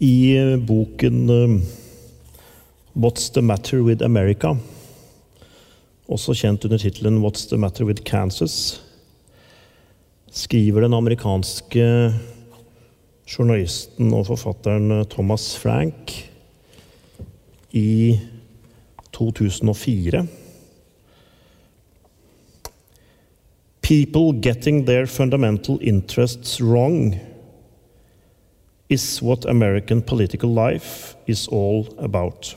I boken eh, 'What's the Matter with America', også kjent under tittelen 'What's the Matter with Kansas', skriver den amerikanske journalisten og forfatteren Thomas Frank i 2004 People getting their fundamental interests wrong is what American political life is all about.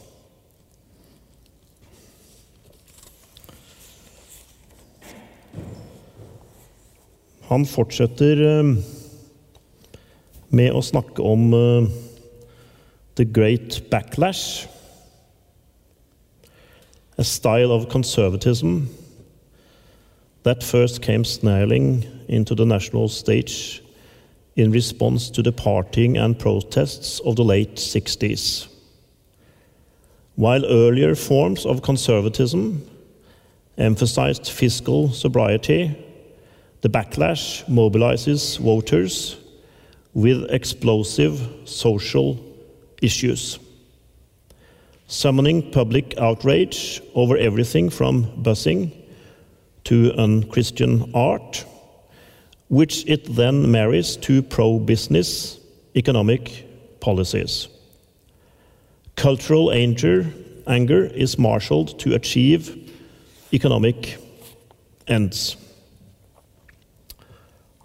Han fortsetter eh, med å snakke om eh, the great backlash, a style of conservatism that first came snarling into the national stage in response to the partying and protests of the late 60s. While earlier forms of conservatism emphasized fiscal sobriety, the backlash mobilizes voters with explosive social issues, summoning public outrage over everything from busing to unchristian art which it then marries to pro business economic policies. Cultural anger, anger is marshaled to achieve economic ends.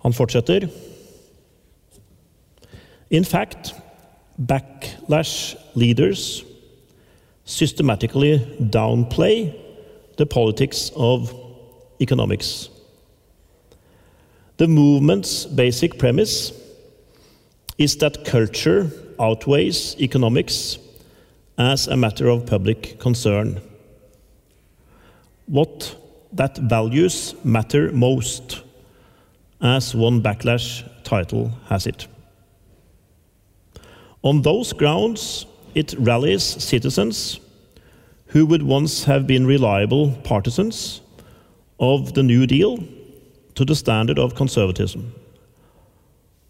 Han fortsetter. In fact, backlash leaders systematically downplay the politics of economics. The movement's basic premise is that culture outweighs economics as a matter of public concern. What that values matter most, as one backlash title has it. On those grounds, it rallies citizens who would once have been reliable partisans of the New Deal to the standard of conservatism.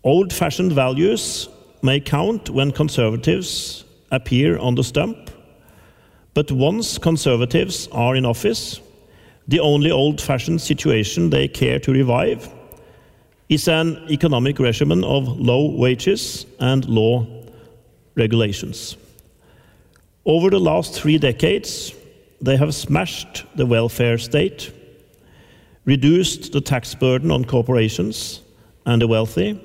Old fashioned values may count when conservatives appear on the stump, but once conservatives are in office, the only old fashioned situation they care to revive is an economic regimen of low wages and law regulations. Over the last three decades, they have smashed the welfare state reduced the tax burden on corporations and the wealthy,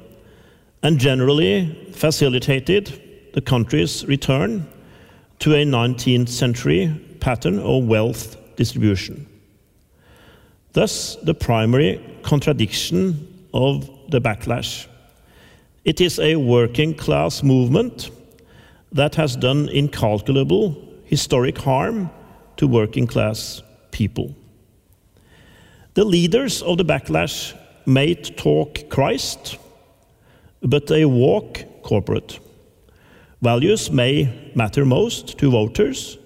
and generally facilitated the country's return to a 19th century pattern of wealth distribution. Thus, the primary contradiction of the backlash. It is a working class movement that has done incalculable historic harm to working class people. The leaders of the backlash may talk Christ, but they walk corporate. Values may matter most to voters,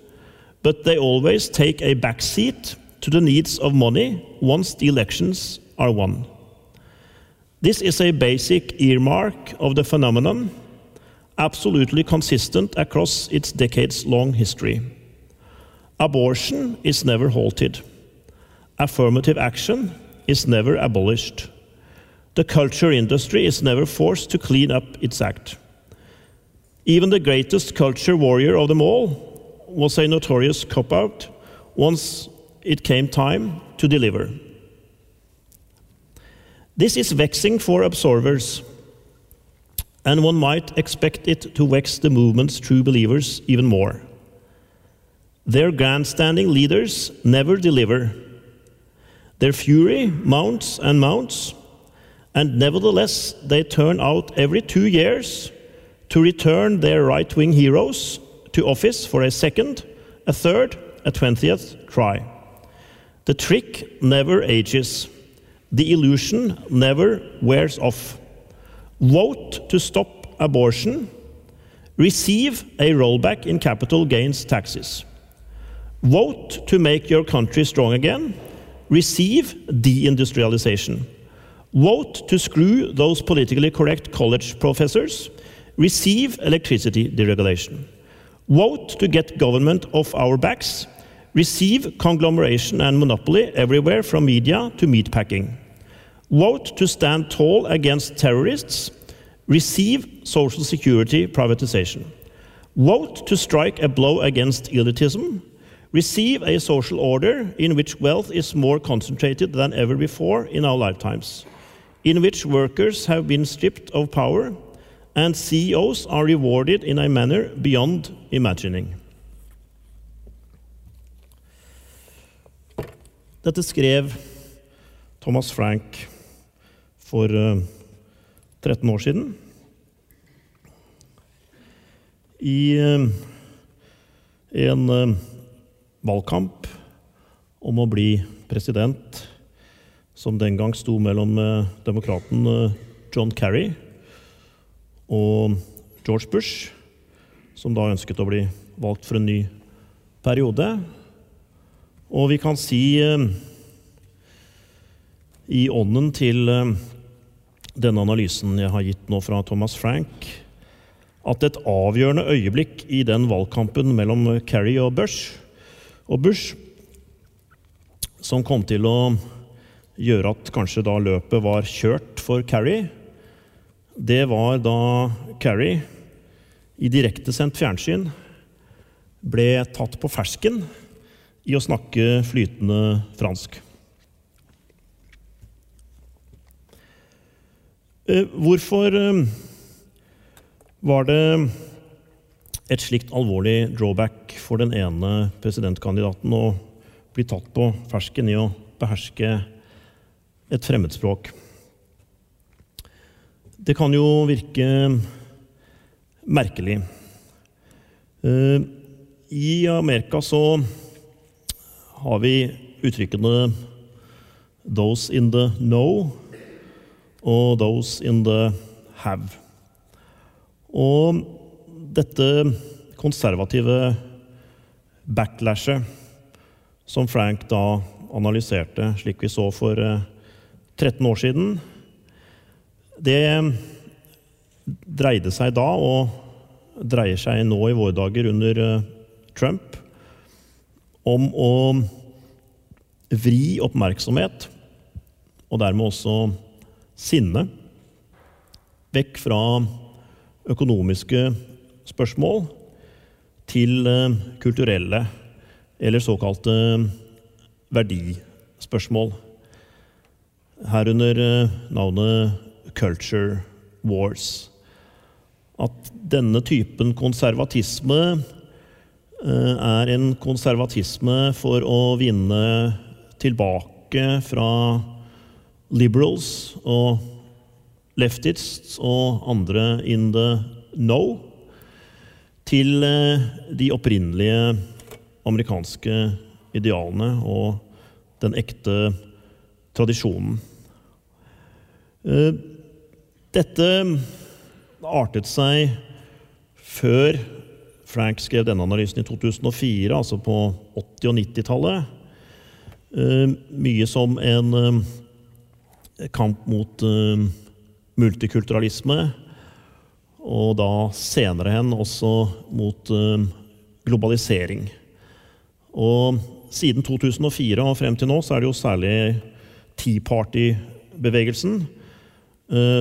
but they always take a backseat to the needs of money once the elections are won. This is a basic earmark of the phenomenon, absolutely consistent across its decades long history. Abortion is never halted affirmative action is never abolished. The culture industry is never forced to clean up its act. Even the greatest culture warrior of them all was a notorious cop out once it came time to deliver. This is vexing for observers, and one might expect it to vex the movement's true believers even more. Their grandstanding leaders never deliver their fury mounts and mounts, and nevertheless they turn out every two years to return their right wing heroes to office for a second, a third, a twentieth try. The trick never ages, the illusion never wears off. Vote to stop abortion, receive a rollback in capital gains taxes. Vote to make your country strong again receive deindustrialization. Vote to screw those politically correct college professors, Receive electricity deregulation. Vote to get government off our backs. Receive conglomeration and monopoly everywhere from media to meatpacking. Vote to stand tall against terrorists. Receive social security privatization. Vote to strike a blow against elitism. Receive a social order in which wealth is more concentrated than ever before in our lifetimes, in which workers have been stripped of power and CEOs are rewarded in a manner beyond imagining. Dette skrev Thomas Frank for eh, 13 år siden. I eh, en eh, valgkamp om å bli president, som den gang sto mellom demokraten John Kerry og George Bush, som da ønsket å bli valgt for en ny periode. Og vi kan si i ånden til denne analysen jeg har gitt nå fra Thomas Frank, at et avgjørende øyeblikk i den valgkampen mellom Kerry og Bush, og Bush, som kom til å gjøre at kanskje da løpet var kjørt for Kerry, det var da Kerry i direktesendt fjernsyn ble tatt på fersken i å snakke flytende fransk. Hvorfor var det et slikt alvorlig drawback for den ene presidentkandidaten å bli tatt på fersken i å beherske et fremmedspråk? Det kan jo virke merkelig. I Amerika så har vi uttrykkene 'those in the know' og 'those in the have'. Og dette konservative backlashet som Frank da analyserte, slik vi så for 13 år siden, det dreide seg da, og dreier seg nå i våre dager under Trump, om å vri oppmerksomhet, og dermed også sinne, vekk fra økonomiske spørsmål til kulturelle eller såkalte verdispørsmål. Herunder navnet 'culture wars'. At denne typen konservatisme er en konservatisme for å vinne tilbake fra liberals og leftists og andre in the know til de opprinnelige amerikanske idealene og den ekte tradisjonen. Dette artet seg før Frank skrev denne analysen i 2004, altså på 80- og 90-tallet. Mye som en kamp mot multikulturalisme, og da senere hen også mot globalisering. Og siden 2004 og frem til nå så er det jo særlig Tea Party-bevegelsen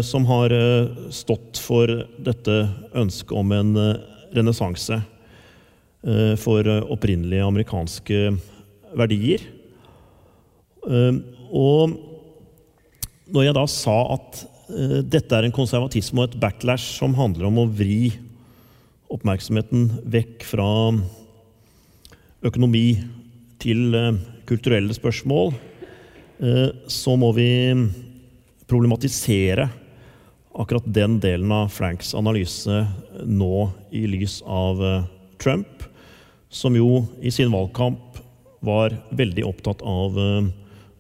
som har stått for dette ønsket om en renessanse for opprinnelige amerikanske verdier. Og når jeg da sa at dette er en konservatisme og et backlash som handler om å vri oppmerksomheten vekk fra økonomi til kulturelle spørsmål, så må vi problematisere akkurat den delen av Franks analyse nå i lys av Trump, som jo i sin valgkamp var veldig opptatt av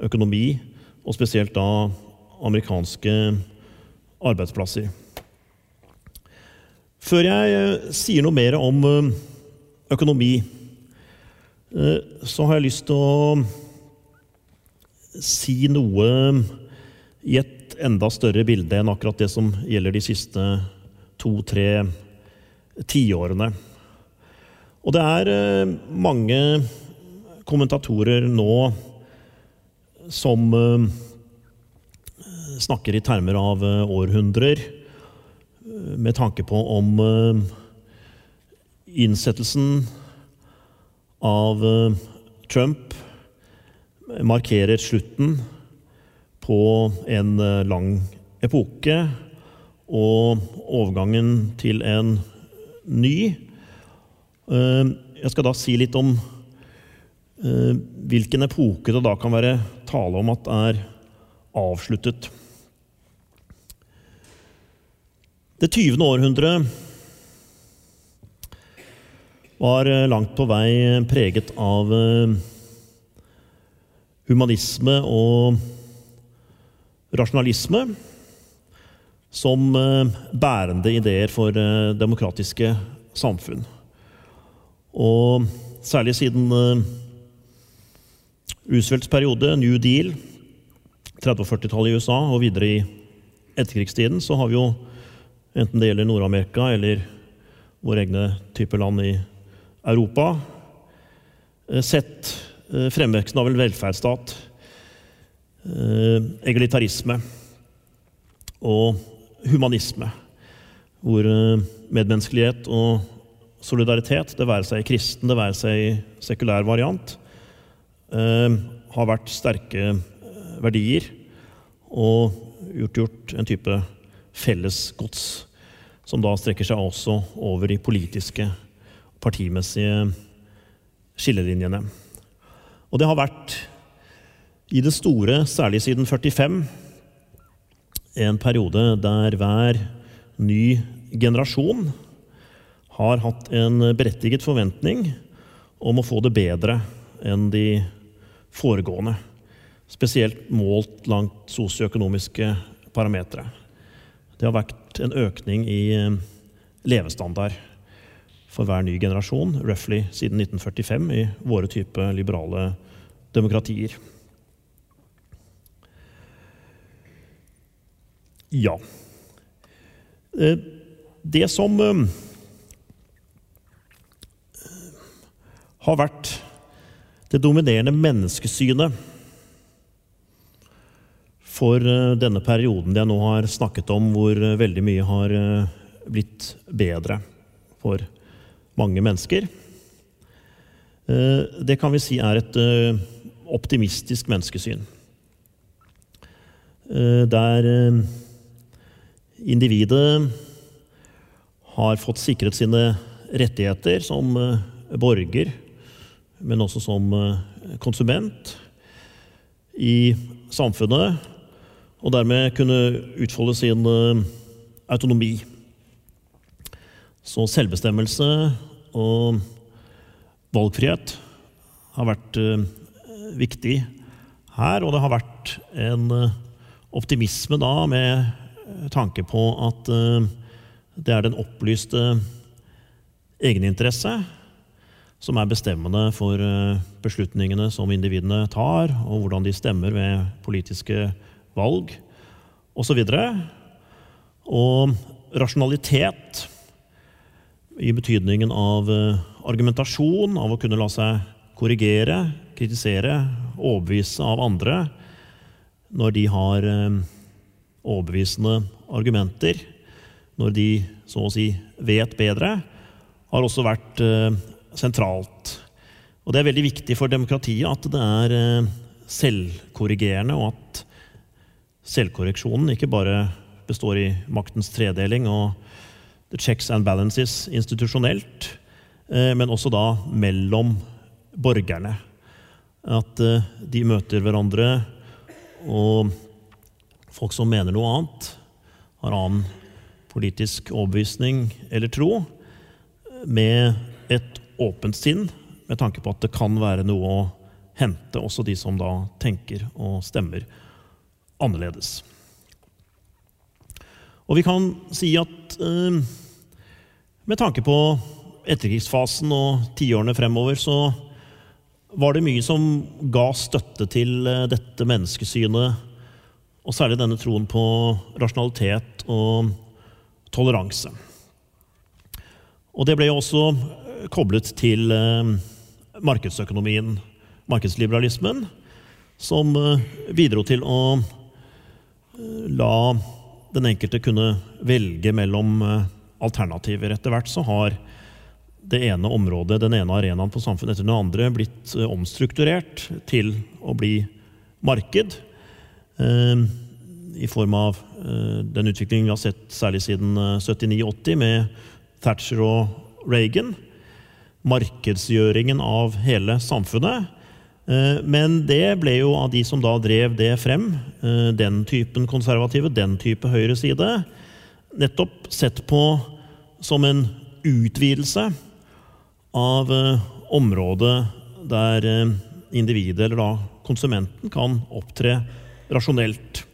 økonomi, og spesielt da amerikanske arbeidsplasser. Før jeg sier noe mer om økonomi, så har jeg lyst til å si noe i et enda større bilde enn akkurat det som gjelder de siste to-tre tiårene. Og det er eh, mange kommentatorer nå som eh, snakker i termer av eh, århundrer, med tanke på om innsettelsen av Trump markerer slutten på en lang epoke og overgangen til en ny. Jeg skal da si litt om Eh, hvilken epoke det da kan være tale om at er avsluttet. Det 20. århundre var eh, langt på vei preget av eh, humanisme og rasjonalisme som bærende ideer for demokratiske samfunn. Og særlig siden Roosevelts periode, New Deal, 30- og 40-tallet i USA og videre i etterkrigstiden, så har vi jo, enten det gjelder Nord-Amerika eller våre egne type land i Europa, eh, sett eh, fremveksten av en velferdsstat, eh, egalitarisme og humanisme, hvor medmenneskelighet og solidaritet, det være seg kristen, det være seg sekulær variant, har vært sterke verdier og gjort en type fellesgods som da strekker seg også over de politiske, partimessige skillelinjene. Og det har vært i det store, særlig siden 45, en periode der hver ny generasjon har hatt en berettiget forventning om å få det bedre enn de foregående. Spesielt målt langt sosioøkonomiske parametere. Det har vært en økning i eh, levestandard for hver ny generasjon, roughly siden 1945, i våre type liberale demokratier. Ja. Eh, det som eh, har vært det dominerende menneskesynet for eh, denne perioden jeg nå har snakket om, hvor eh, veldig mye har eh, blitt bedre for mange mennesker. Det kan vi si er et optimistisk menneskesyn. Der individet har fått sikret sine rettigheter som borger men også som konsument i samfunnet, og dermed kunne utfolde sin eh, autonomi. Så selvbestemmelse og valgfrihet har vært eh, viktig her, og det har vært en optimisme da med tanke på at det er den opplyste egeninteresse som er bestemmende for eh, beslutningene som individene tar, og hvordan de stemmer ved politiske valg osv. Og, og rasjonalitet i betydningen av eh, argumentasjon, av å kunne la seg korrigere, kritisere, overbevise av andre når de har eh, overbevisende argumenter, når de så å si vet bedre, har også vært sentralt. Og det er veldig viktig for demokratiet at det er eh, selvkorrigerende, og at selvkorreksjonen ikke bare består i maktens tredeling og the checks and balances institusjonelt, eh, men også da mellom borgerne. At eh, de møter hverandre, og folk som mener noe annet, har annen politisk overbevisning eller tro, med et åpent sinn med tanke på at det kan være noe å hente, også de som da tenker og stemmer annerledes. Og vi kan si at eh, med tanke på etterkrigsfasen og tiårene fremover, så var det mye som ga støtte til eh, dette menneskesynet, og særlig denne troen på rasjonalitet og toleranse. Og det ble jo også koblet til markedsøkonomien, markedsliberalismen, som bidro til å la den enkelte kunne velge mellom alternativer. Etter hvert så har det ene området, den ene arenaen på samfunnet etter den andre blitt eh, omstrukturert til å bli marked. Eh, I form av eh, den utviklingen vi har sett særlig siden 79-80 med Thatcher og Reagan. Markedsgjøringen av hele samfunnet. Men det ble jo av de som da drev det frem, den typen konservative, den type høyreside, nettopp sett på som en utvidelse av eh, området der eh, individet, eller da konsumenten, kan opptre rasjonelt.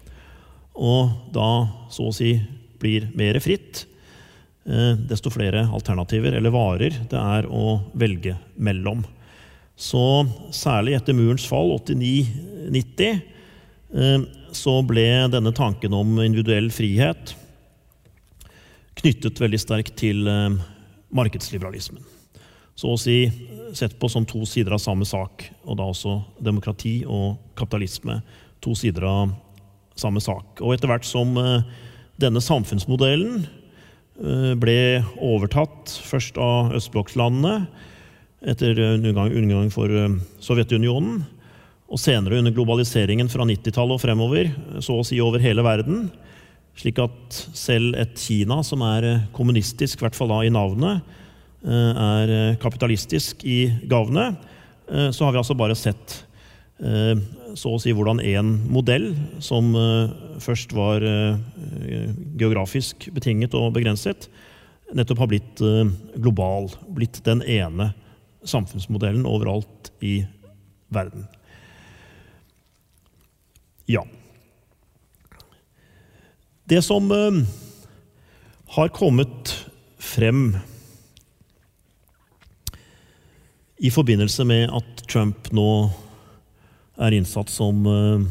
Og da så å si blir mer fritt, eh, desto flere alternativer eller varer det er å velge mellom. Så særlig etter murens fall, 89-90, så ble denne tanken om individuell frihet knyttet veldig sterkt til markedsliberalismen så å si sett på som to sider av samme sak, og da også demokrati og kapitalisme. To sider av samme sak. Og etter hvert som eh, denne samfunnsmodellen eh, ble overtatt først av østblokklandene etter undergang for eh, Sovjetunionen, og senere under globaliseringen fra 90-tallet og fremover, så å si over hele verden, slik at selv et Kina som er kommunistisk, i hvert fall da i navnet, Eh, er eh, kapitalistisk i gavene, eh, så har vi altså bare sett så å si hvordan én modell, som først var geografisk betinget og begrenset, nettopp har blitt global. Blitt den ene samfunnsmodellen overalt i verden. Ja. Det som har kommet frem i forbindelse med at Trump nå er innsatt som eh,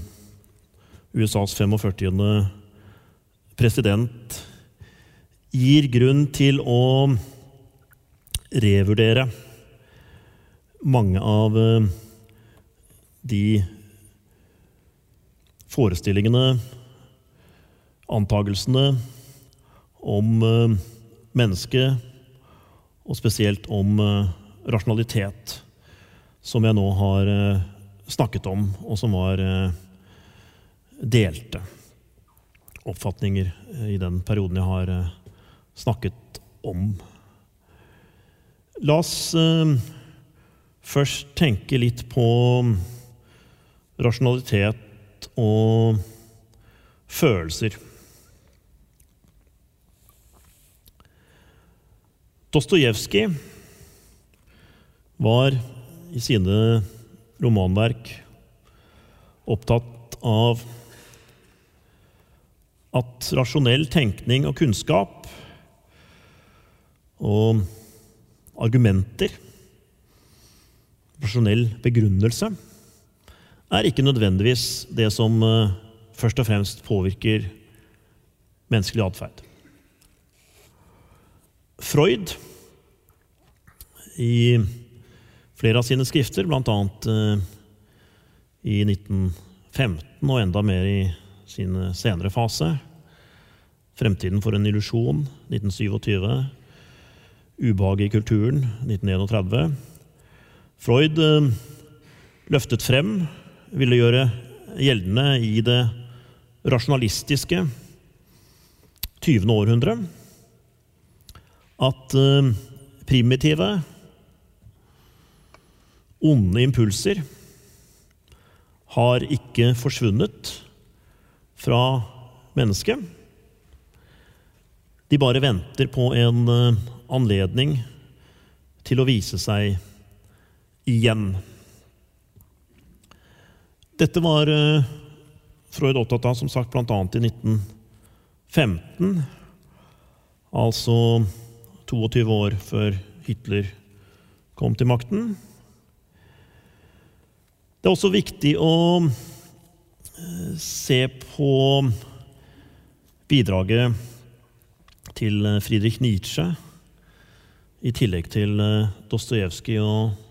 USAs 45. president, gir grunn til å revurdere mange av eh, de forestillingene, antagelsene, om eh, mennesket, og spesielt om rasjonalitet som jeg nå har eh, snakket om, og som var eh, delte oppfatninger eh, i den perioden jeg har snakket om. La oss først tenke litt på rasjonalitet og følelser. Dostojevskij var i sine romanverk opptatt av at rasjonell tenkning og kunnskap og argumenter, rasjonell begrunnelse, er ikke nødvendigvis det som eh, først og fremst påvirker menneskelig atferd. Freud i flere av sine skrifter, bl.a. Eh, i 1915 og enda mer i sin senere fase. 'Fremtiden for en illusjon', 1927. 'Ubehaget i kulturen', 1931. Freud eh, løftet frem, ville gjøre gjeldende i det rasjonalistiske 20. århundre at eh, primitive onde impulser har ikke forsvunnet fra mennesket. De bare venter på en eh, anledning til å vise seg igjen. Dette var eh, Freud opptatt av, som sagt, bl.a. i 1915. Altså 22 år før Hitler kom til makten. Det er også viktig å eh, se på bidraget til Friedrich Nietzsche i tillegg til eh, Dostojevskij og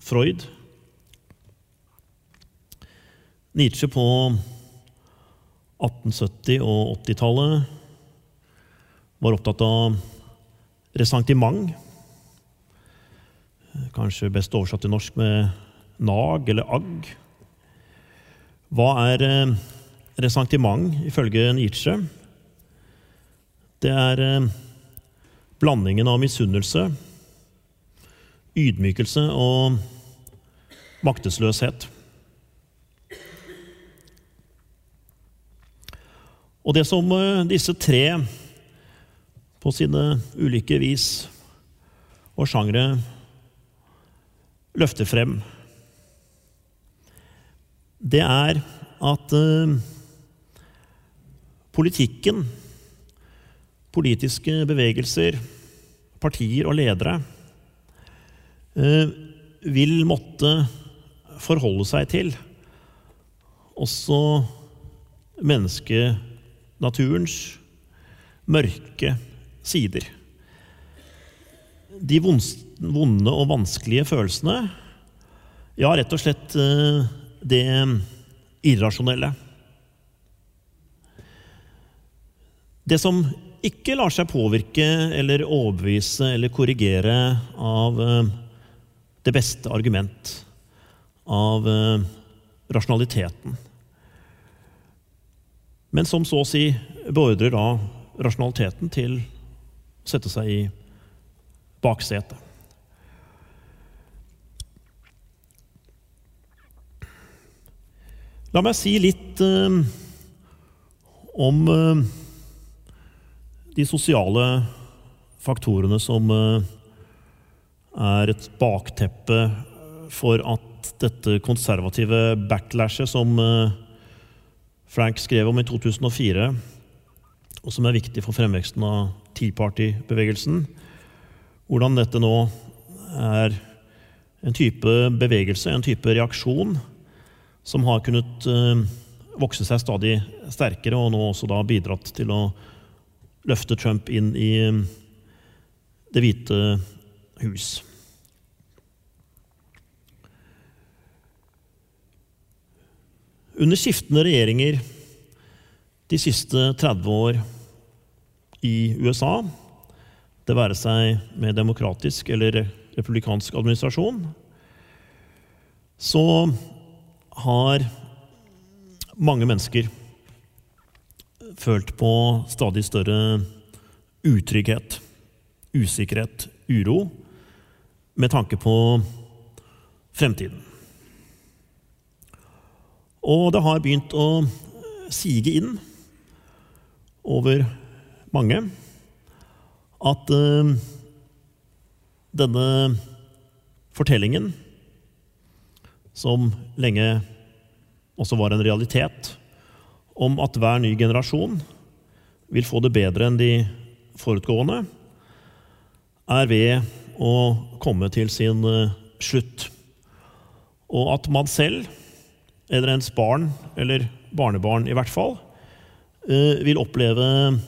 Freud. Nietzsche på 1870- og 80-tallet var opptatt av resentiment. Kanskje best oversatt til norsk med nag eller agg. Hva er ressentiment resentiment ifølge Nietzsche? Det er eh, blandingen av misunnelse, ydmykelse og maktesløshet. Og det som eh, disse tre på sine ulike vis og sjangre løfter frem, det er at uh, politikken, politiske bevegelser, partier og ledere vil måtte forholde seg til også menneskenaturens mørke sider. De vonde og vanskelige følelsene, ja, rett og slett uh, det irrasjonelle. Det som ikke lar seg påvirke eller overbevise eller korrigere av eh, det beste argument, av eh, rasjonaliteten. Men som så å si beordrer da rasjonaliteten til å sette seg i baksetet. La meg si litt eh, om eh, de sosiale faktorene som uh, er et bakteppe for at dette konservative backlashet som Frank skrev om i 2004, og som er viktig for fremveksten av Tea Party-bevegelsen, hvordan dette nå er en type bevegelse, en type reaksjon, som har kunnet uh, vokse seg stadig sterkere, og nå også da bidratt til å løfte Trump inn i uh, Det hvite hus. Under skiftende regjeringer de siste 30 år i USA, det være seg med demokratisk eller republikansk administrasjon, så har mange mennesker følt på stadig større utrygghet, usikkerhet, uro med tanke på fremtiden. Og det har begynt å sige inn over mange at uh, denne fortellingen som lenge også var en realitet, om at hver ny generasjon vil få det bedre enn de forutgående, er ved å komme til sin eh, slutt. Og at man selv, eller ens barn, eller barnebarn i hvert fall, eh, vil oppleve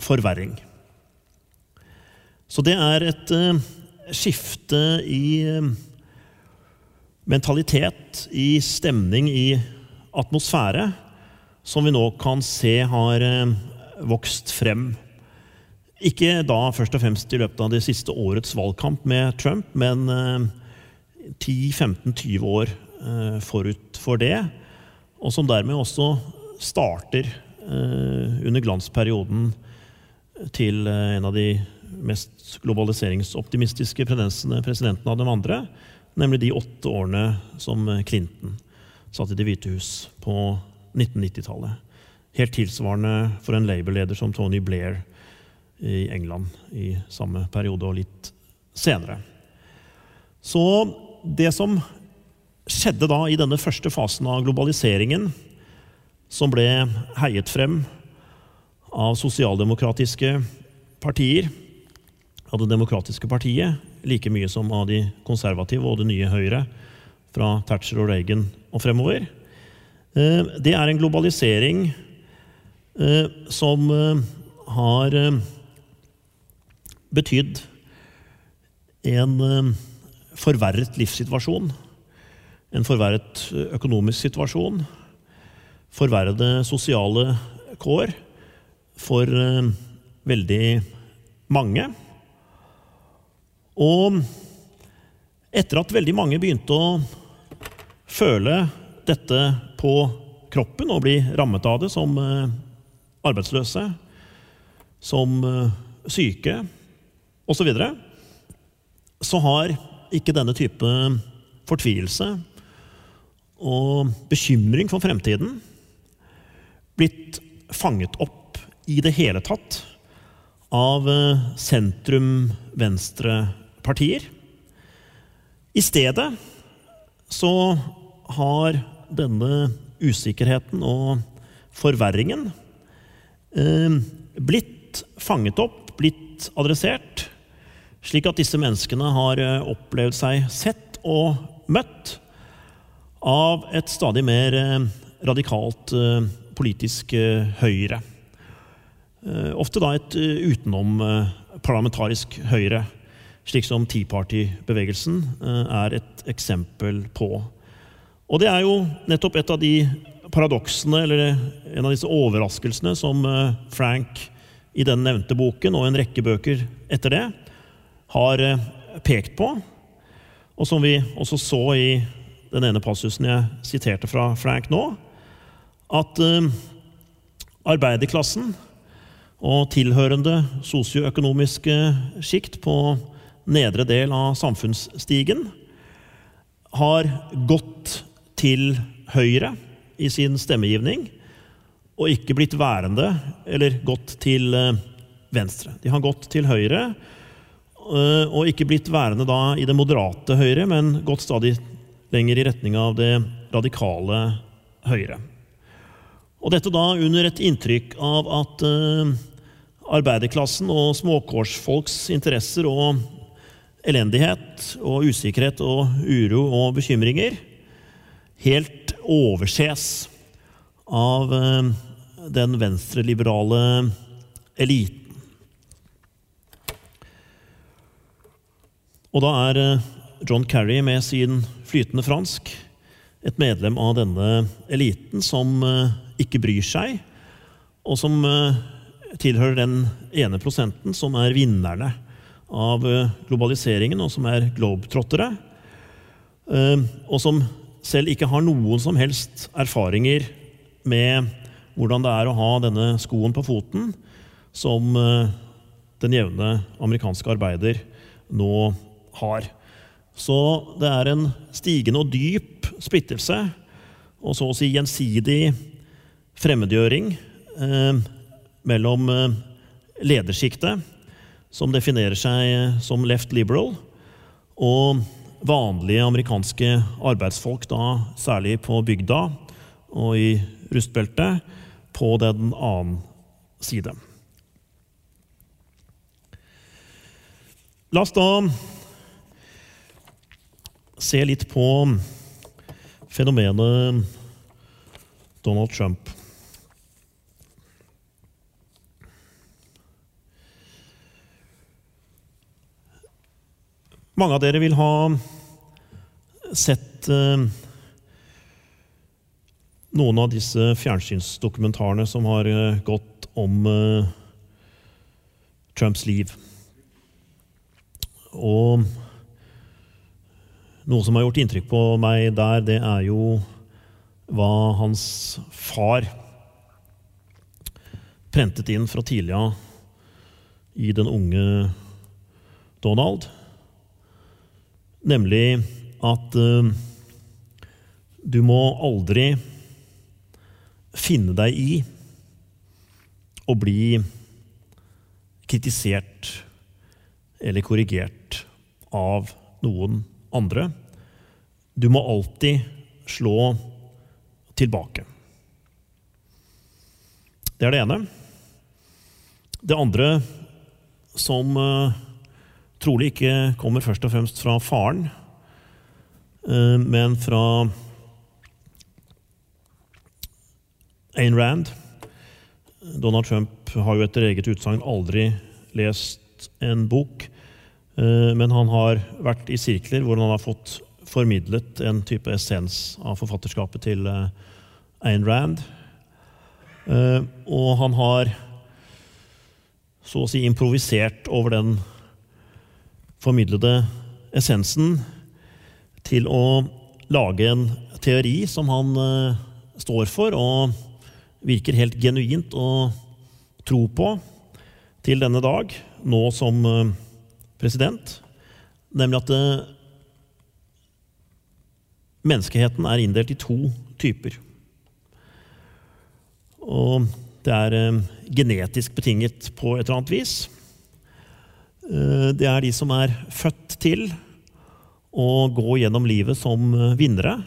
forverring. Så det er et eh, skifte i mentalitet, i stemning, i atmosfære, som vi nå kan se har eh, vokst frem. Ikke da først og fremst i løpet av det siste årets valgkamp med Trump, men 10-15-20 eh, år eh, forut for det. Og som dermed også starter under glansperioden til en av de mest globaliseringsoptimistiske presidentene av de andre, Nemlig de åtte årene som Clinton satt i Det hvite hus på 1990-tallet. Helt tilsvarende for en Labour-leder som Tony Blair i England i samme periode og litt senere. Så det som skjedde da i denne første fasen av globaliseringen, som ble heiet frem av sosialdemokratiske partier, av Det demokratiske partiet, like mye som av de konservative og det nye Høyre fra Thatcher og Reagan og fremover. Eh, det er en globalisering eh, som eh, har betydd en forverret livssituasjon, en forverret økonomisk situasjon, forverrede sosiale kår for eh, veldig mange. Og etter at veldig mange begynte å føle dette på kroppen og bli rammet av det som eh, arbeidsløse, som eh, syke osv., så, videre, så har ikke denne type fortvilelse og bekymring for fremtiden blitt fanget opp i det hele tatt av eh, sentrum-venstre-partier. I stedet så har denne usikkerheten og forverringen eh, blitt fanget opp, blitt adressert, slik at disse menneskene har eh, opplevd seg sett og møtt av et stadig mer radikalt politisk høyre. Ofte da et utenomparlamentarisk høyre, slik som Tea Party-bevegelsen er et eksempel på. Og det er jo nettopp et av de paradoksene, eller en av disse overraskelsene, som eh, Frank i den nevnte boken og en rekke bøker etter det har eh, pekt på, og som vi også så i den ene passusen jeg siterte fra Frank nå, at eh, arbeiderklassen og tilhørende sosioøkonomiske sjikt på nedre del av samfunnsstigen har gått til høyre i sin stemmegivning, og ikke blitt værende eller gått til eh, venstre. De har gått til høyre eh, og ikke blitt værende da i det moderate høyre, men gått stadig lenger i retning av det radikale høyre. Og dette da under et inntrykk av at uh, arbeiderklassen og småkårsfolks interesser og elendighet og usikkerhet og uro og bekymringer helt overses av eh, den venstreliberale eliten. Og da er eh, John Kerry med sin flytende fransk et medlem av denne eliten som eh, ikke bryr seg, og som tilhører den ene prosenten som er vinnerne av globaliseringen, og som er globetrottere, og som selv ikke har noen som helst erfaringer med hvordan det er å ha denne skoen på foten, som eh, den jevne amerikanske arbeider nå har. Så det er en stigende og dyp splittelse, og så å si gjensidig fremmedgjøring eh, mellom eh, ledersjiktet, som definerer seg som left liberal, og vanlige amerikanske arbeidsfolk, da særlig på bygda og i rustbeltet, på den annen side. La oss da se litt på fenomenet Donald Trump. Mange av dere vil ha sett eh, noen av disse fjernsynsdokumentarene som har eh, gått om eh, Trumps liv. Og noe som har gjort inntrykk på meg der, det er jo hva hans far prentet inn fra tidlig av i den unge Donald. Nemlig at uh, du må aldri finne deg i å bli kritisert eller korrigert av noen andre. Du må alltid slå tilbake. Det er det ene. Det andre som uh, trolig ikke kommer først og fremst fra faren, eh, men fra Ayn Rand. Donald Trump har jo etter eget utsagn aldri lest en bok Eh, men han har vært i sirkler hvor han har fått formidlet en type essens av forfatterskapet til eh, Ayn Rand. Eh, og han har så å si improvisert over den formidlede essensen til å lage en teori som han står for, og virker helt genuint å tro på til denne dag, nå som president, nemlig at eh, menneskeheten er inndelt i to typer. Og det er eh, genetisk betinget på et eller annet vis. Eh, det er de som er født til å gå gjennom livet som vinnere,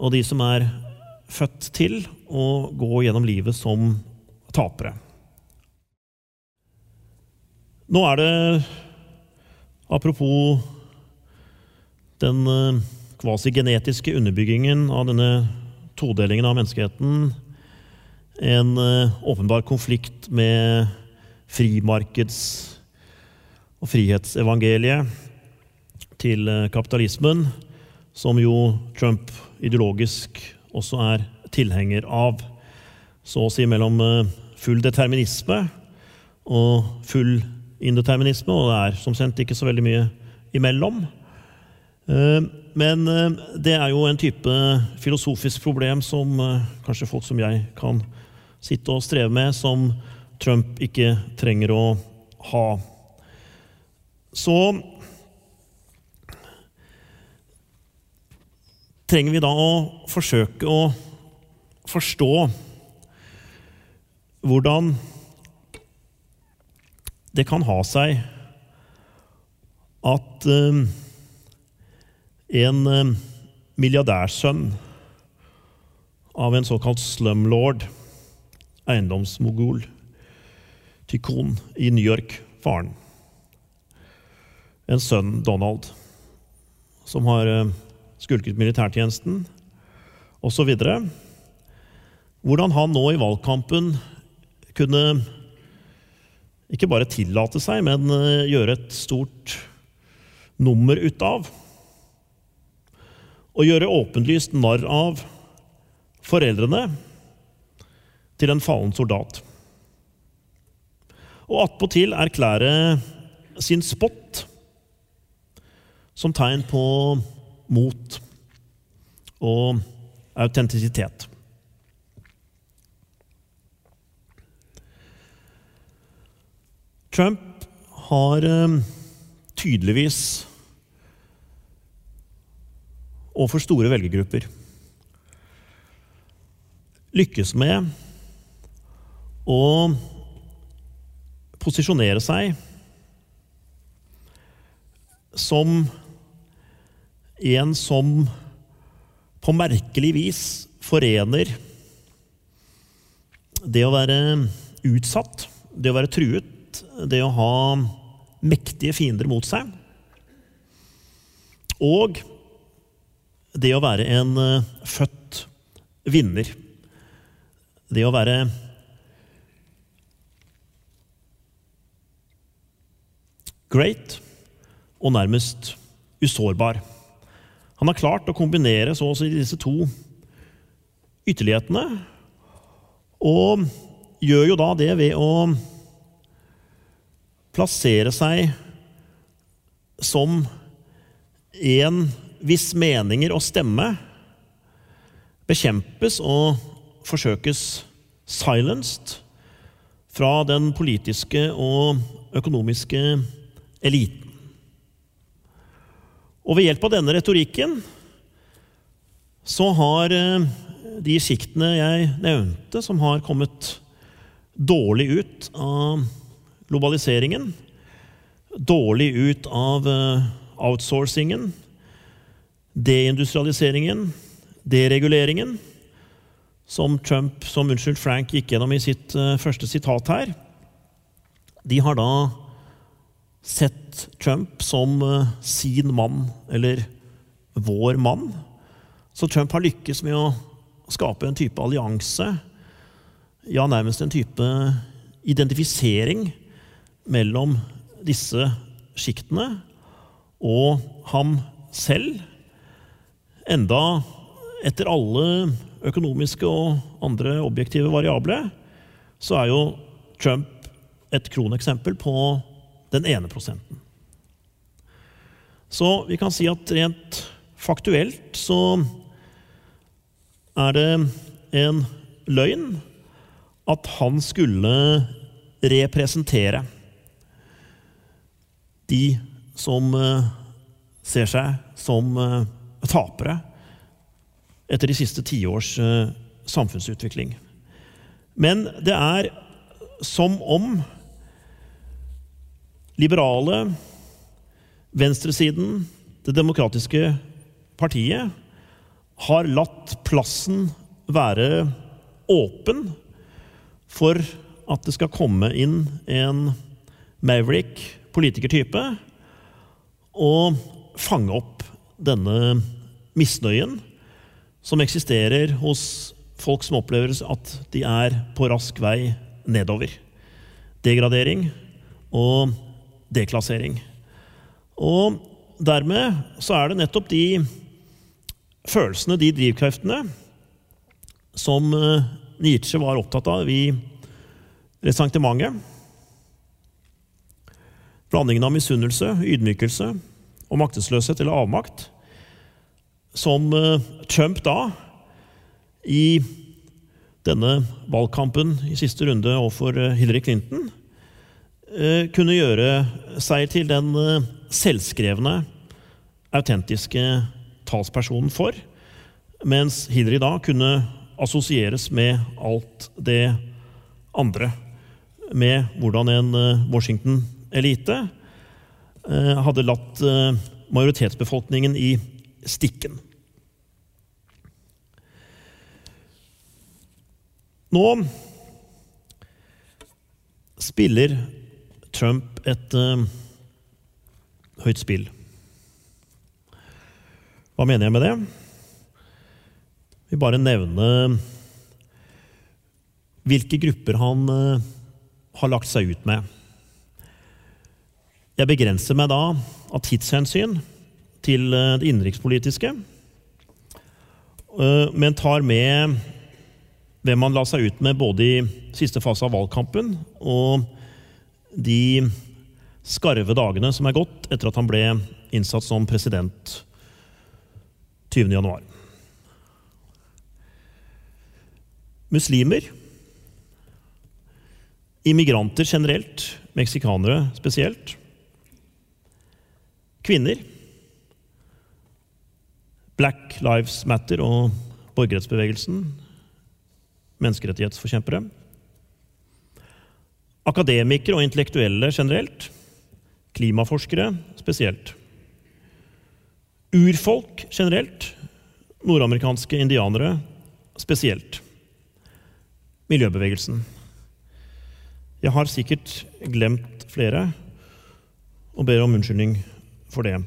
og de som er født til å gå gjennom livet som tapere. Nå er det Apropos den eh, kvasigenetiske underbyggingen av denne todelingen av menneskeheten. En eh, åpenbar konflikt med frimarkeds- og frihetsevangeliet til eh, kapitalismen, som jo Trump ideologisk også er tilhenger av. Så å si mellom full determinisme og full indeterminisme, og det er som kjent ikke så veldig mye imellom. Eh, men eh, det er jo en type filosofisk problem som eh, kanskje folk som jeg kan sitte og streve med, som Trump ikke trenger å ha. Så trenger vi da å forsøke å forstå hvordan det kan ha seg at uh, en uh, milliardærsønn av en såkalt slumlord, eiendomsmogul, tykon i New York, faren En sønn, Donald, som har uh, skulket militærtjenesten, osv. Hvordan han nå i valgkampen kunne ikke bare tillate seg, men eh, gjøre et stort nummer ut av. Å gjøre åpenlyst narr av foreldrene til en fallen soldat. Og attpåtil erklære sin spott som tegn på mot og autentisitet. Trump har tydeligvis tydeligvis overfor store velgergrupper lykkes med å posisjonere seg som en som på merkelig vis forener det å være utsatt, det å være truet, det å ha mektige fiender mot seg. Og det å være en uh, født vinner. Det å være great og nærmest usårbar. Han har klart å kombinere så å si disse to ytterlighetene, og gjør jo da det ved å plassere seg som en hvis meninger og stemme bekjempes og forsøkes silenced fra den politiske og økonomiske eliten. Og ved hjelp av denne retorikken så har eh, de sjiktene jeg nevnte, som har kommet dårlig ut av globaliseringen, dårlig ut av eh, outsourcingen, deindustrialiseringen, dereguleringen, som Trump, som unnskyld, Frank gikk gjennom i sitt uh, første sitat her. De har da sett Trump som uh, sin mann, eller vår mann. Så Trump har lykkes med å skape en type allianse, ja, nærmest en type identifisering mellom disse sjiktene, og ham selv, enda etter alle økonomiske og andre objektive variable, så er jo Trump et kroneksempel på den ene prosenten. Så vi kan si at rent faktuelt så er det en løgn at han skulle representere de som eh, ser seg som eh, tapere etter de siste tiårs eh, samfunnsutvikling. Men det er som om liberale, venstresiden, det demokratiske partiet, har latt plassen være åpen for at det skal komme inn en Maverick politikertype og fange opp denne misnøyen som eksisterer hos folk som opplever at de er på rask vei nedover. Degradering og deklassering. Og dermed så er det nettopp de følelsene, de drivkreftene, som eh, Nietzsche var opptatt av i resentimentet. Blandingen av misunnelse, ydmykelse og maktesløshet eller avmakt. Som eh, Trump da, i denne valgkampen i siste runde overfor eh, Hillary Clinton, eh, kunne gjøre seg til den selvskrevne, autentiske talspersonen for, mens Hillary da kunne assosieres med alt det andre. Med hvordan en Washington-elite hadde latt majoritetsbefolkningen i stikken. Nå spiller Trump et uh, høyt spill. Hva mener jeg med det? Jeg vil bare nevne hvilke grupper han uh, har lagt seg ut med. Jeg begrenser meg da av tidshensyn til uh, det innenrikspolitiske, men tar med hvem han la seg ut med både i siste fase av valgkampen og de skarve dagene som er gått etter at han ble innsatt som president 20.1. Muslimer, immigranter generelt, meksikanere spesielt, kvinner, Black Lives Matter og borgerrettsbevegelsen menneskerettighetsforkjempere. Akademikere og intellektuelle generelt. Klimaforskere spesielt. Urfolk generelt. Nordamerikanske indianere spesielt. Miljøbevegelsen. Jeg har sikkert glemt flere og ber om unnskyldning for det.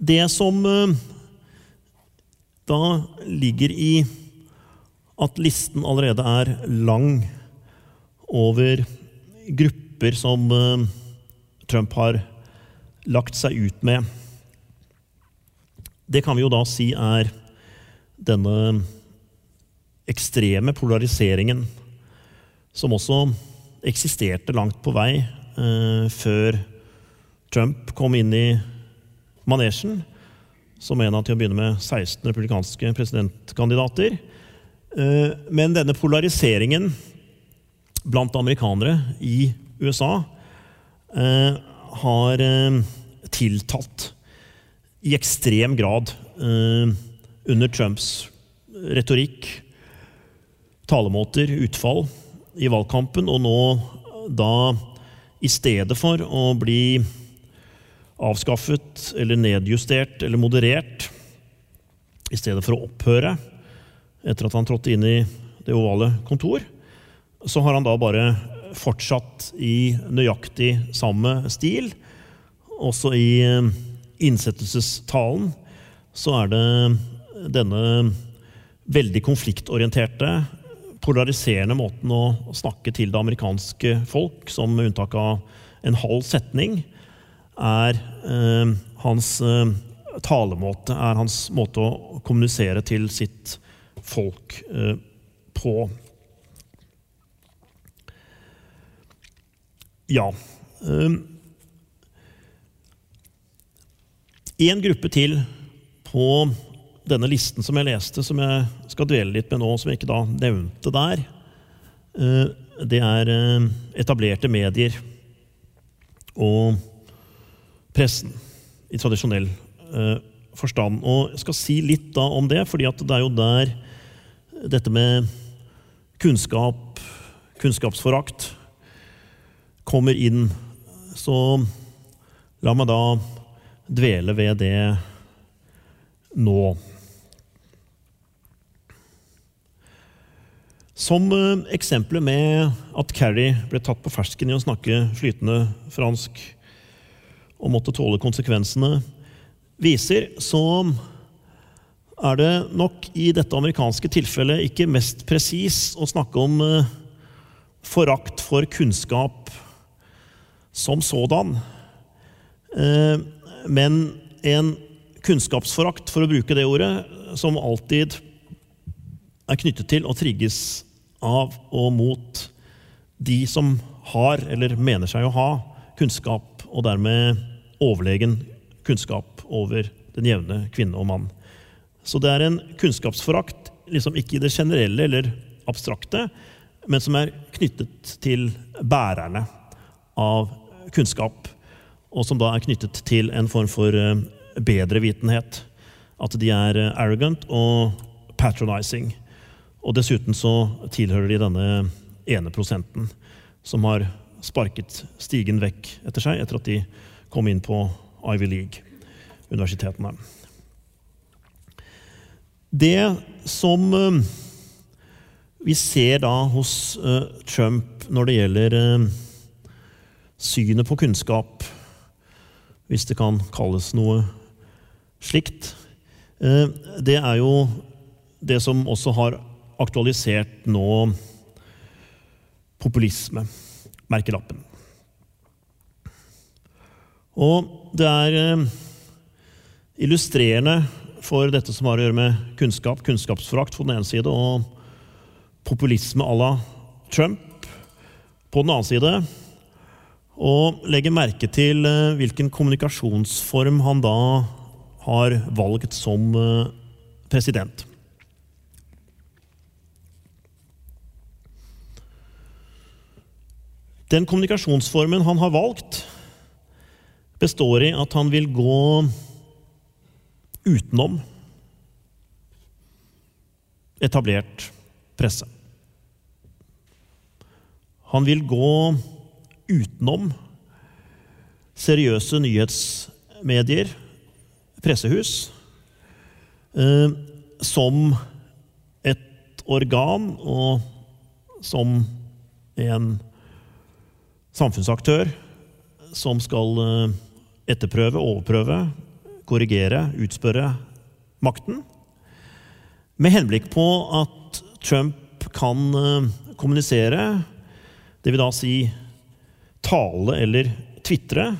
Det som eh, da ligger i at listen allerede er lang over grupper som eh, Trump har lagt seg ut med. Det kan vi jo da si er denne ekstreme polariseringen som også eksisterte langt på vei eh, før Trump kom inn i manesjen som en av til å begynne med 16 republikanske presidentkandidater. Eh, men denne polariseringen blant amerikanere i USA eh, har eh, tiltatt i ekstrem grad under Trumps retorikk, talemåter, utfall i valgkampen, og nå da i stedet for å bli avskaffet eller nedjustert eller moderert, i stedet for å opphøre, etter at han trådte inn i det ovale kontor, så har han da bare fortsatt i nøyaktig samme stil. Også i eh, innsettelsestalen så er det denne veldig konfliktorienterte, polariserende måten å snakke til det amerikanske folk, som med unntak av en halv setning er hans eh, talemåte, er hans måte å kommunisere til sitt folk eh, på. Ja. En gruppe til på denne listen som jeg leste, som jeg skal dvele litt med nå, som jeg ikke da nevnte der, det er etablerte medier og pressen i tradisjonell eh, forstand. Og jeg skal si litt da om det, fordi det er jo der dette med kunnskap, kunnskapsforakt, kommer inn. Så la meg da dvele ved det nå. Som eh, eksempelet med at Carrie ble tatt på fersken i å snakke flytende fransk og måtte tåle konsekvensene, viser, så er det nok i dette amerikanske tilfellet ikke mest presis å snakke om eh, forakt for kunnskap som sådan, eh, men en kunnskapsforakt, for å bruke det ordet, som alltid er knyttet til og trigges av og mot de som har, eller mener seg å ha, kunnskap, og dermed overlegen kunnskap over den jevne kvinne og mann. Så det er en kunnskapsforakt, liksom ikke i det generelle eller abstrakte, men som er knyttet til bærerne av kunnskap. Og som da er knyttet til en form for bedre bedrevitenhet. At de er eh, arrogant og patronizing. Og dessuten så tilhører de denne ene prosenten som har sparket stigen vekk etter seg etter at de kom inn på Ivy League-universitetene. Det som eh, vi ser da hos eh, Trump når det gjelder eh, synet på kunnskap, hvis det kan kalles noe slikt, det er jo det som også har aktualisert nå populisme, merkelappen. Og det er eh, illustrerende for dette som har å gjøre med kunnskap, kunnskapsforakt på den ene side, og populisme à la Trump på den annen side. Og legge merke til eh, hvilken kommunikasjonsform han da har valgt som eh, president. Den kommunikasjonsformen han har valgt, består i at han vil gå utenom etablert presse. Han vil gå utenom seriøse nyhetsmedier, pressehus, eh, som et organ og som en samfunnsaktør som skal eh, etterprøve, overprøve, korrigere, utspørre makten. Med henblikk på at Trump kan eh, kommunisere, det vil da si tale eller tvitre,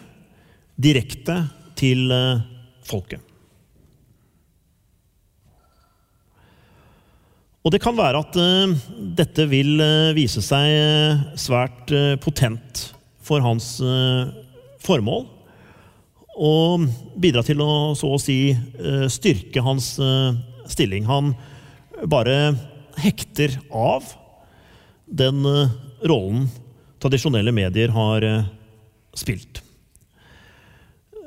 direkte til eh, folket. Og det kan være at uh, dette vil vise seg svært potent for hans formål og bidra til å så å si eh, styrke hans eh, stilling. Han bare hekter av den eh, rollen tradisjonelle medier har spilt.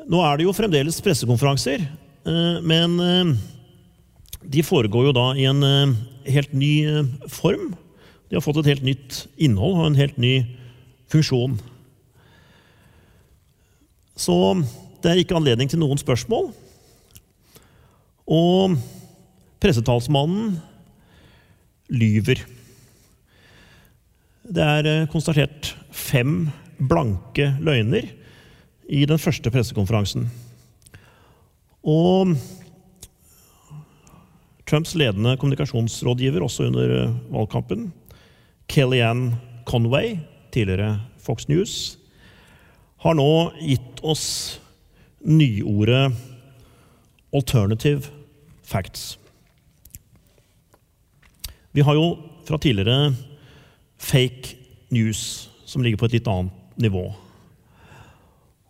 Nå er det jo fremdeles pressekonferanser, men de foregår jo da i en helt ny form. De har fått et helt nytt innhold og en helt ny funksjon. Så det er ikke anledning til noen spørsmål. Og pressetalsmannen lyver. Det er eh, konstatert fem blanke løgner i den første pressekonferansen. Og Trumps ledende kommunikasjonsrådgiver også under eh, valgkampen, Kellyanne Conway, tidligere Fox News, har nå gitt oss nyordet 'alternative facts'. Vi har jo fra tidligere fake news, som ligger på et litt annet nivå.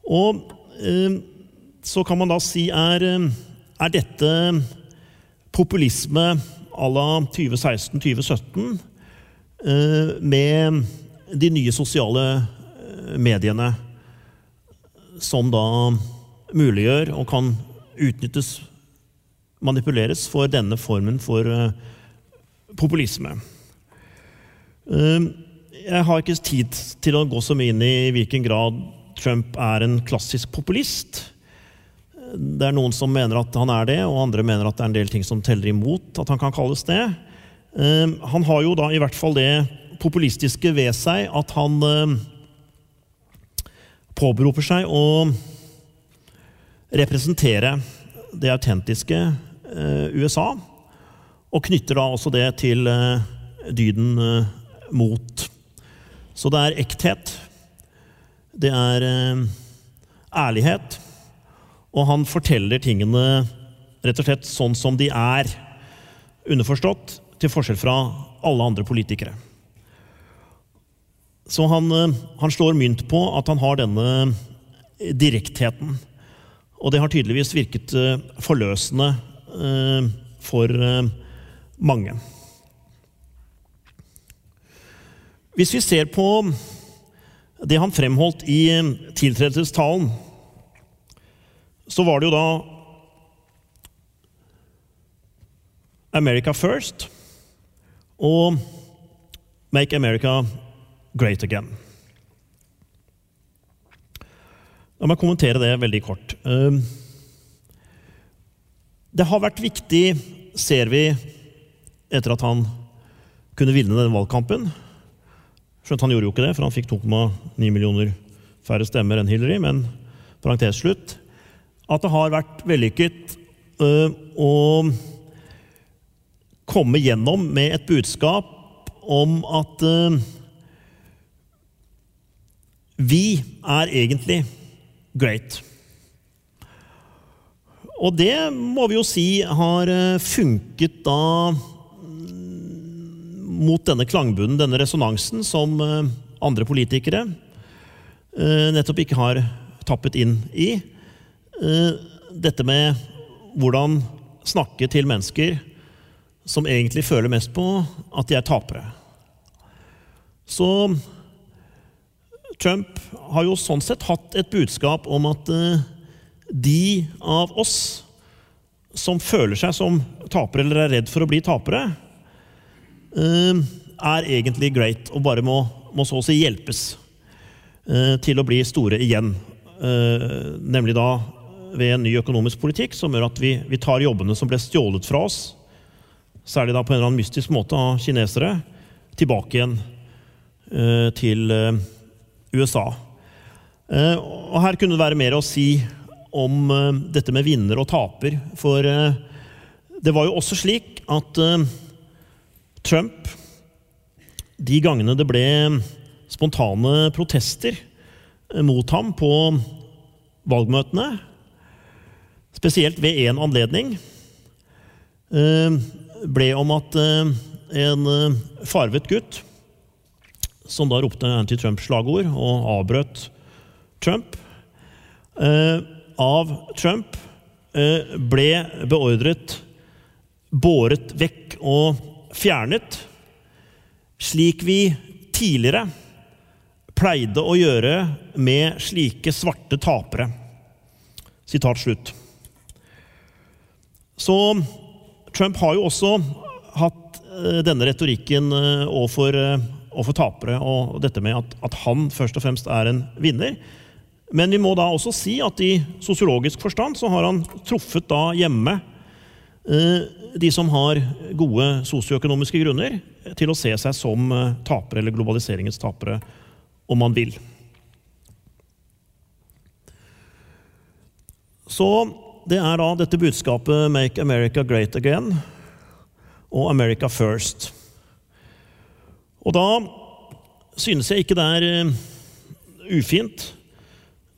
Og eh, så kan man da si er, er dette populisme à la 2016-2017 eh, med de nye sosiale eh, mediene som da muliggjør og kan utnyttes, manipuleres, for denne formen for eh, populisme. Ehm, jeg har ikke tid til å gå så mye inn i hvilken grad Trump er en klassisk populist. Det er noen som mener at han er det, og andre mener at det er en del ting som teller imot at han kan kalles det. Ehm, han har jo da i hvert fall det populistiske ved seg at han påberoper seg å representere det autentiske eh, USA. Og knytter da også det til uh, dyden uh, mot. Så det er ekthet. Det er ærlighet. Og han forteller tingene rett og slett sånn som de er. Underforstått, til forskjell fra alle andre politikere. Så han, han slår mynt på at han har denne direktheten. Og det har tydeligvis virket forløsende for mange. Hvis vi ser på det han fremholdt i tiltredelsestalen, så var det jo da America first og Make America great again. La meg kommentere det veldig kort. Ehm, det har vært viktig, ser vi, etter at han kunne vinne denne valgkampen. Skjønt han gjorde jo ikke det, for han fikk 2,9 millioner færre stemmer enn Hillary. Men parentes slutt at det har vært vellykket øh, å komme gjennom med et budskap om at øh, vi er egentlig great. Og det må vi jo si har øh, funket da mot denne klangbunnen, denne resonansen, som eh, andre politikere eh, nettopp ikke har tappet inn i. Eh, dette med hvordan snakke til mennesker som egentlig føler mest på at de er tapere. Så Trump har jo sånn sett hatt et budskap om at de av oss som føler seg som tapere eller er redd for å bli tapere, Ehm, er egentlig great og bare må, må så å si hjelpes eh, til å bli store igjen. Eh, nemlig da ved en ny økonomisk politikk som gjør at vi, vi tar jobbene som ble stjålet fra oss, særlig da på en eller annen mystisk måte av kinesere, tilbake igjen eh, til USA. Og her kunne det være mer å si om dette med vinner og taper. For det var jo også slik at Trump De gangene det ble spontane protester mot ham på valgmøtene, spesielt ved én anledning, eh, ble om at eh, en eh, farvet gutt, som da ropte anti-Trump-slagord og avbrøt Trump, av Trump ble beordret båret vekk og fjernet, slik vi tidligere pleide å gjøre med slike svarte tapere. Sitat slutt. Så Trump har jo også hatt eh, denne retorikken eh, overfor, eh, for tapere, og dette med at, at, han først og fremst er en vinner. Men vi må da også si at i sosiologisk forstand så har han truffet da hjemme de som har gode sosioøkonomiske grunner til å se seg som eh, tapere, eller globaliseringens tapere, om man vil. Så det er da dette budskapet 'Make America Great Again' og 'America First'. Og da synes jeg ikke det er uh, ufint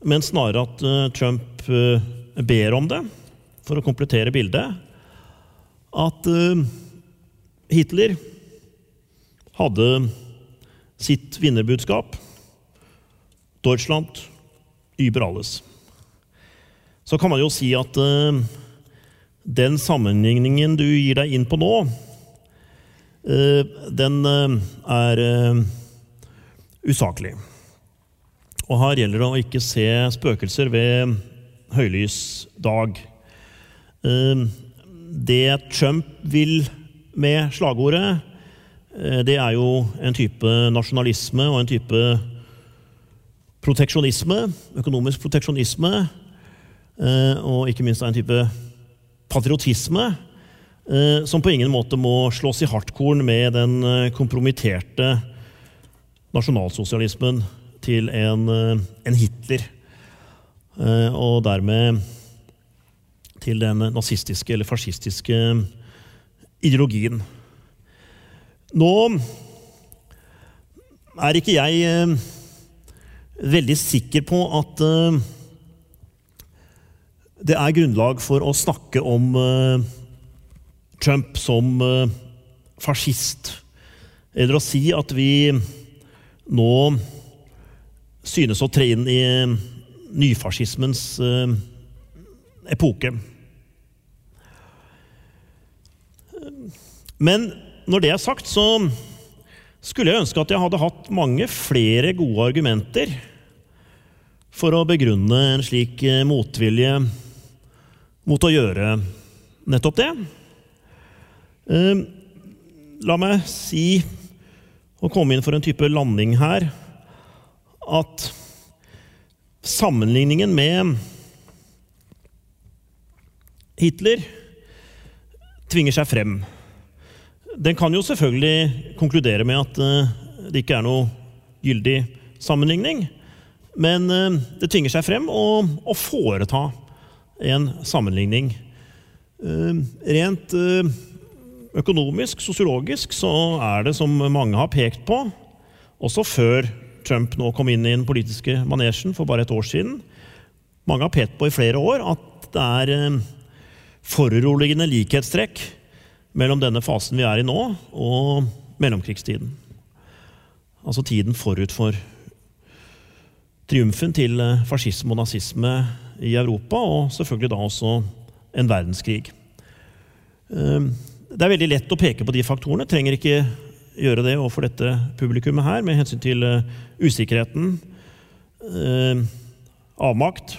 men snarere at eh, Trump eh, ber om det for å komplettere bildet. At eh, Hitler hadde sitt vinnerbudskap Deutschland über alles. Så kan man jo si at den sammenligningen du gir deg inn på nå, den er usaklig. Og her gjelder det å ikke se spøkelser ved høylys dag. det Trump vil med slagordet, eh, det er jo en type nasjonalisme og en type proteksjonisme, økonomisk proteksjonisme, eh, og ikke minst en type patriotisme, eh, som på ingen måte må slås i hardkorn med den kompromitterte nasjonalsosialismen til en, eh, en Hitler. Eh, og dermed til den nazistiske eller fascistiske ideologien. Nå er ikke jeg eh, veldig sikker på at det er grunnlag for å snakke om Trump som fascist. Eller å si at vi nå synes å tre inn i eh, nyfascismens eh, epoke. Men når det er sagt, så skulle jeg ønske at jeg hadde hatt mange flere gode argumenter for å begrunne en slik eh, motvilje mot å gjøre nettopp det. La meg si, og komme inn for en type landing her at sammenligningen med Hitler tvinger seg frem. Den kan jo selvfølgelig konkludere med at eh, det ikke er noe gyldig sammenligning. Men eh, det tvinger seg frem å, å foreta en sammenligning. Eh, rent økonomisk, sosiologisk, så er det, som mange har pekt på, også før Trump nå kom inn i den politiske manesjen for bare et år siden. Mange har pekt på i flere år at det er eh, foruroligende likhetstrekk mellom denne fasen vi er i nå, og mellomkrigstiden. Altså tiden forut for triumfen til eh, fascisme og nazisme i Europa, og selvfølgelig da også en verdenskrig. Eh, det er veldig lett å peke på de faktorene. Trenger ikke gjøre det overfor dette publikummet her, med hensyn til uh, usikkerheten, uh, avmakt,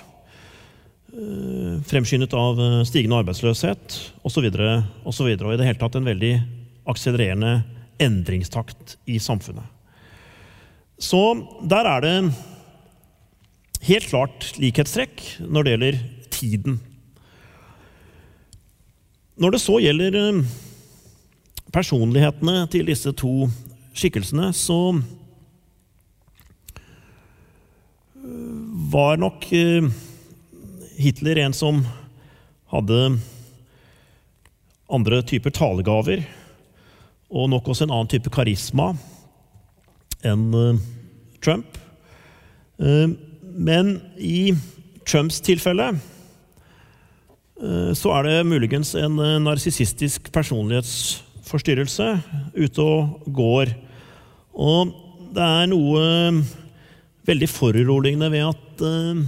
uh, fremskyndet av stigende arbeidsløshet osv. Og, og i det hele tatt en veldig akselererende endringstakt i samfunnet. Så der er det helt klart likhetstrekk når det gjelder tiden. Når det så gjelder personlighetene til disse to skikkelsene, så øh, var nok øh, Hitler en som hadde andre typer talegaver, og nok også en annen type karisma enn øh, Trump. Men i Trumps tilfelle så er det muligens en narsissistisk personlighets forstyrrelse ute og går. Og det er noe eh, veldig foruroligende ved at uh,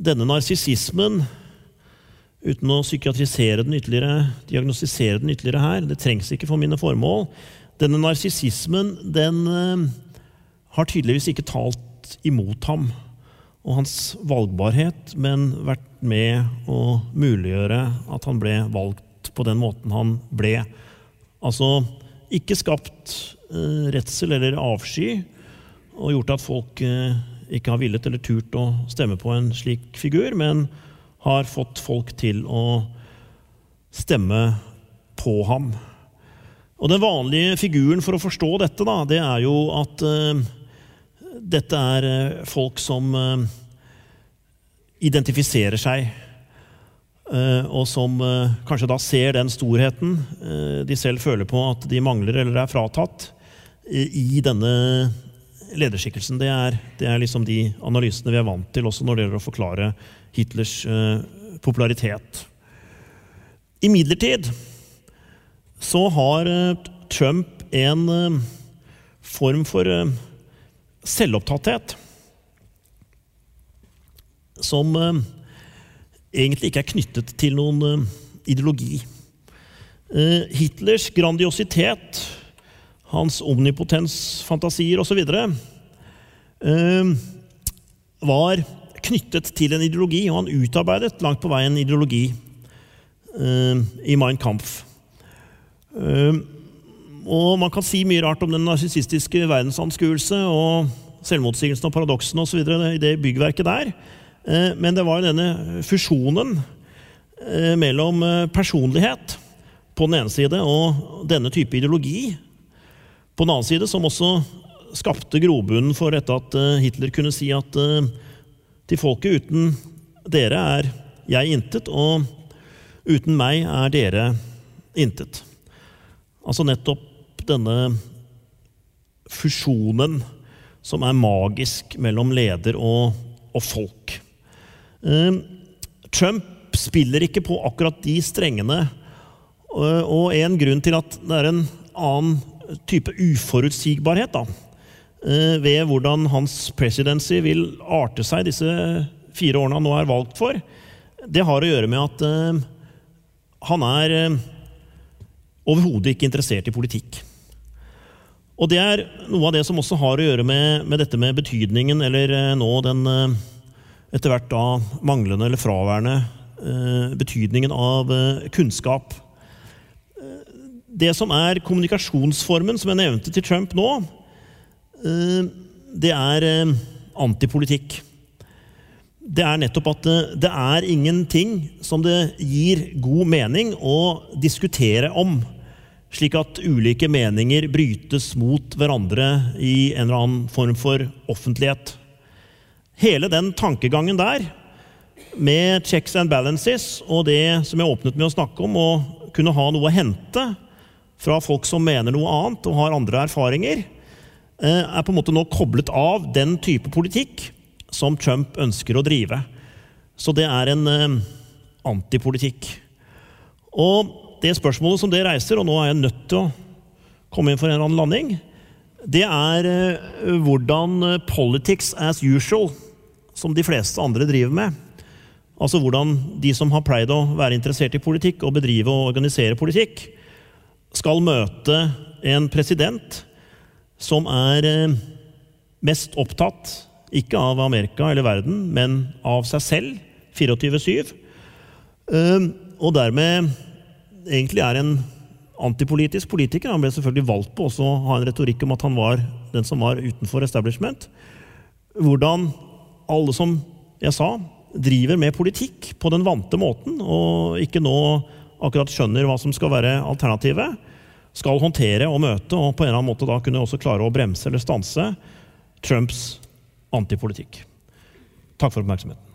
denne narsissismen Uten å psykiatrisere den ytterligere, diagnostisere den ytterligere her, det trengs ikke for mine formål. Denne narsissismen den uh, har tydeligvis ikke talt imot ham og hans valgbarhet, men vært med å muliggjøre at han ble valgt på den måten han ble. Altså ikke skapt eh, redsel eller avsky og gjort at folk eh, ikke har villet eller turt å stemme på en slik figur, men har fått folk til å stemme på ham. Og Den vanlige figuren for å forstå dette, da, det er jo at eh, dette er uh, folk som uh, identifiserer seg Eh, og som eh, kanskje da ser den storheten eh, de selv føler på at de mangler eller er fratatt, i denne lederskikkelsen. Det er, det er, liksom de analysene vi er vant til også når det gjelder å forklare Hitlers eh, popularitet. Imidlertid så har eh, Trump en eh, form for eh, selvopptatthet som eh, egentlig ikke er knyttet til noen eh, ideologi. Eh, Hitlers grandiositet, hans omnipotensfantasier osv. var knyttet til en ideologi, og han utarbeidet langt på vei en ideologi i Mein Kampf. Og man kan si mye rart om den narsissistiske verdensanskuelse og selvmotsigelsen og paradoksene osv. i det byggverket der. Eh, men det var denne fusjonen eh, mellom eh, personlighet på den ene side og denne type ideologi på den annen side, som også skapte grobunnen for dette at Hitler kunne si at til folket uten dere er jeg intet, og uten meg er dere intet. Altså nettopp denne fusjonen som er magisk mellom leder og, og folk. Ehm, Trump spiller ikke på akkurat de strengene. Og en grunn til at det er en annen type uforutsigbarhet da, eh, ved hvordan hans presidency vil arte seg disse fire årene han nå er valgt for, det har å gjøre med at eh, han er eh, overhodet ikke interessert i politikk. Og det er noe av det som også har å gjøre med, med dette med betydningen, eller nå den etter hvert da manglende eller fraværende eh, betydningen av eh, kunnskap. Det som er kommunikasjonsformen som jeg nevnte til Trump nå, eh, det er antipolitikk. Det er nettopp at det er ingenting som det gir god mening å diskutere om, slik at ulike meninger brytes mot hverandre i en eller annen form for offentlighet. Hele den tankegangen der, med checks and balances og det som jeg åpnet med å snakke om, å kunne ha noe å hente fra folk som mener noe annet og har andre erfaringer, eh, er på en måte nå koblet av den type politikk som Trump ønsker å drive. Så det er en eh, antipolitikk. Og det spørsmålet som det reiser, og nå er jeg nødt til å komme inn for en eller annen landing, det er eh, hvordan politics as usual som de fleste andre driver med. Altså hvordan de som har pleid å være interessert i politikk og bedrive og organisere politikk, skal møte en president som er eh, mest opptatt ikke av Amerika eller verden, men av seg selv, 24-7, eh, og dermed egentlig er en antipolitisk politiker. Han ble selvfølgelig valgt på å ha en retorikk om at han var den som var utenfor establishment. Hvordan alle som jeg sa, driver med politikk på den vante måten, og ikke nå akkurat skjønner hva som skal være alternativet, skal håndtere og møte, og på en eller annen måte da kunne også klare å bremse eller stanse Trumps antipolitikk. Takk for oppmerksomheten.